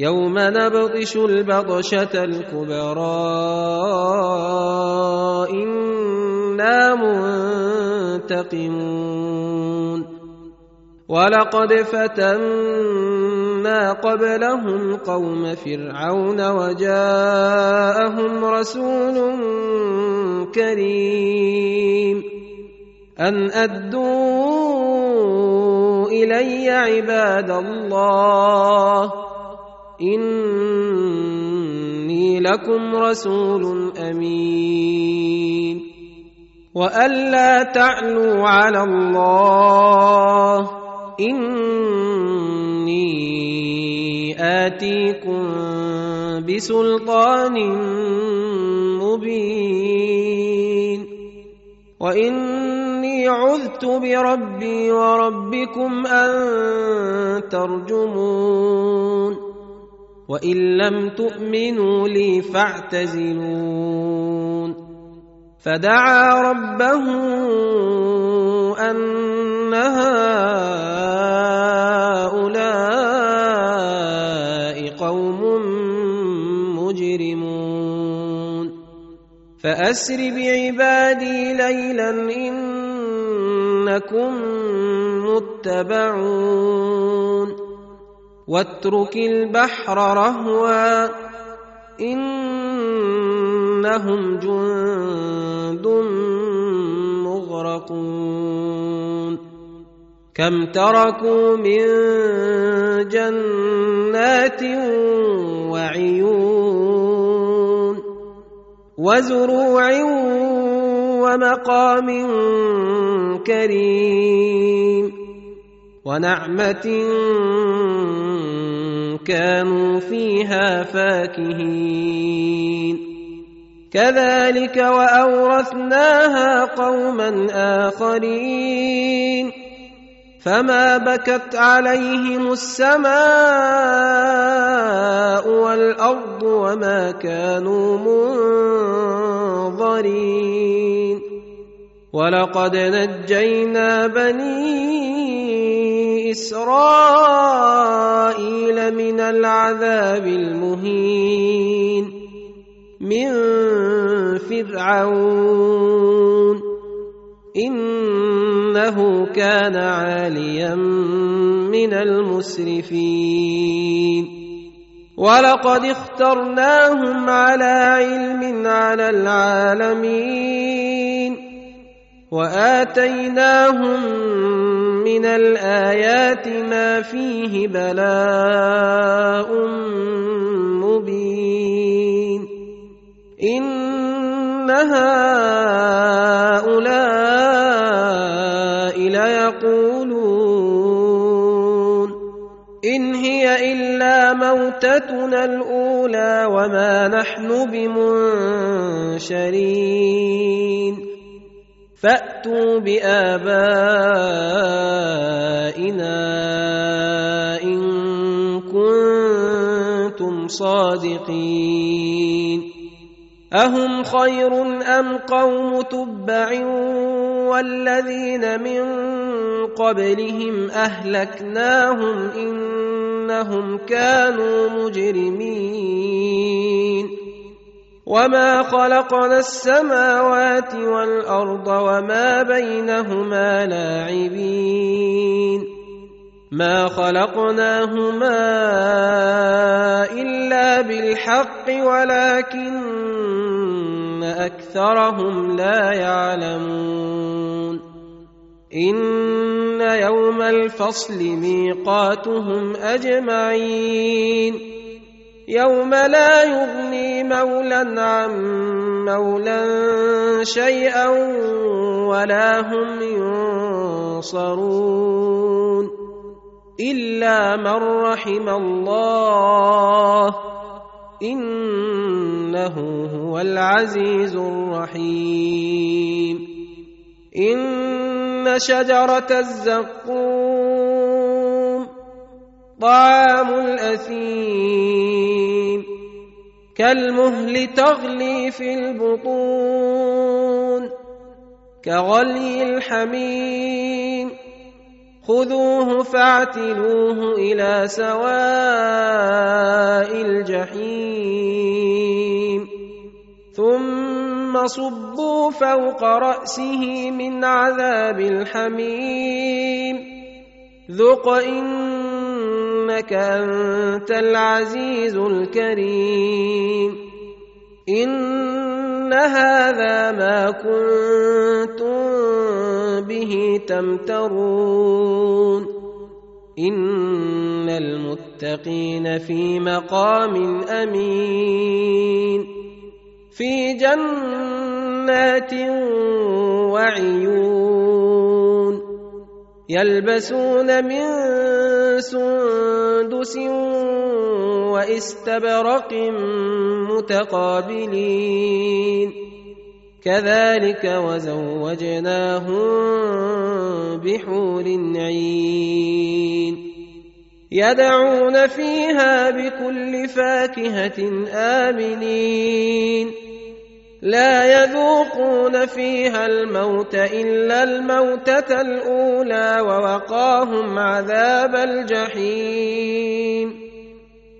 يوم نبطش البطشة الكبرى. إنا منتقمون. ولقد فتنا قبلهم قوم فرعون وجاءهم رسول كريم. أن أدوا إلي عباد الله. اني لكم رسول امين وان لا تعلوا على الله اني اتيكم بسلطان مبين واني عذت بربي وربكم ان ترجمون وان لم تؤمنوا لي فاعتزلون فدعا ربه ان هؤلاء قوم مجرمون فاسر بعبادي ليلا انكم متبعون واترك البحر رهوا إنهم جند مغرقون كم تركوا من جنات وعيون وزروع ومقام كريم ونعمة كانوا فيها فاكهين. كذلك وأورثناها قوما آخرين. فما بكت عليهم السماء والأرض وما كانوا منظرين. ولقد نجينا بني إسرائيل من العذاب المهين من فرعون إنه كان عاليا من المسرفين ولقد اخترناهم على علم على العالمين وآتيناهم من الآيات ما فيه بلاء مبين. إن هؤلاء ليقولون. إن هي إلا موتتنا الأولى وما نحن بمنشرين. فأتوا بآبائنا إن كنتم صادقين. أهم خير أم قوم تبع والذين من قبلهم أهلكناهم إنهم كانوا مجرمين. وما خلقنا السماوات والارض وما بينهما لاعبين ما خلقناهما الا بالحق ولكن اكثرهم لا يعلمون ان يوم الفصل ميقاتهم اجمعين يوم لا يغني مولى عن مولى شيئا ولا هم ينصرون إلا من رحم الله إنه هو العزيز الرحيم. إن شجرة الزقوم طعام الأثيم كالمهل تغلي في البطون كغلي الحميم. خذوه فاعتلوه إلى سواء الجحيم. ثم صبوا فوق رأسه من عذاب الحميم. ذق انك انت العزيز الكريم. ان هذا ما كنتم به تمترون ان المتقين في مقام امين في جنات وعيون يلبسون من سندس واستبرق متقابلين. كذلك وزوجناهم بحور عين. يدعون فيها بكل فاكهة آمنين. لا يذوقون فيها الموت إلا الموتة الأولى ووقاهم عذاب الجحيم.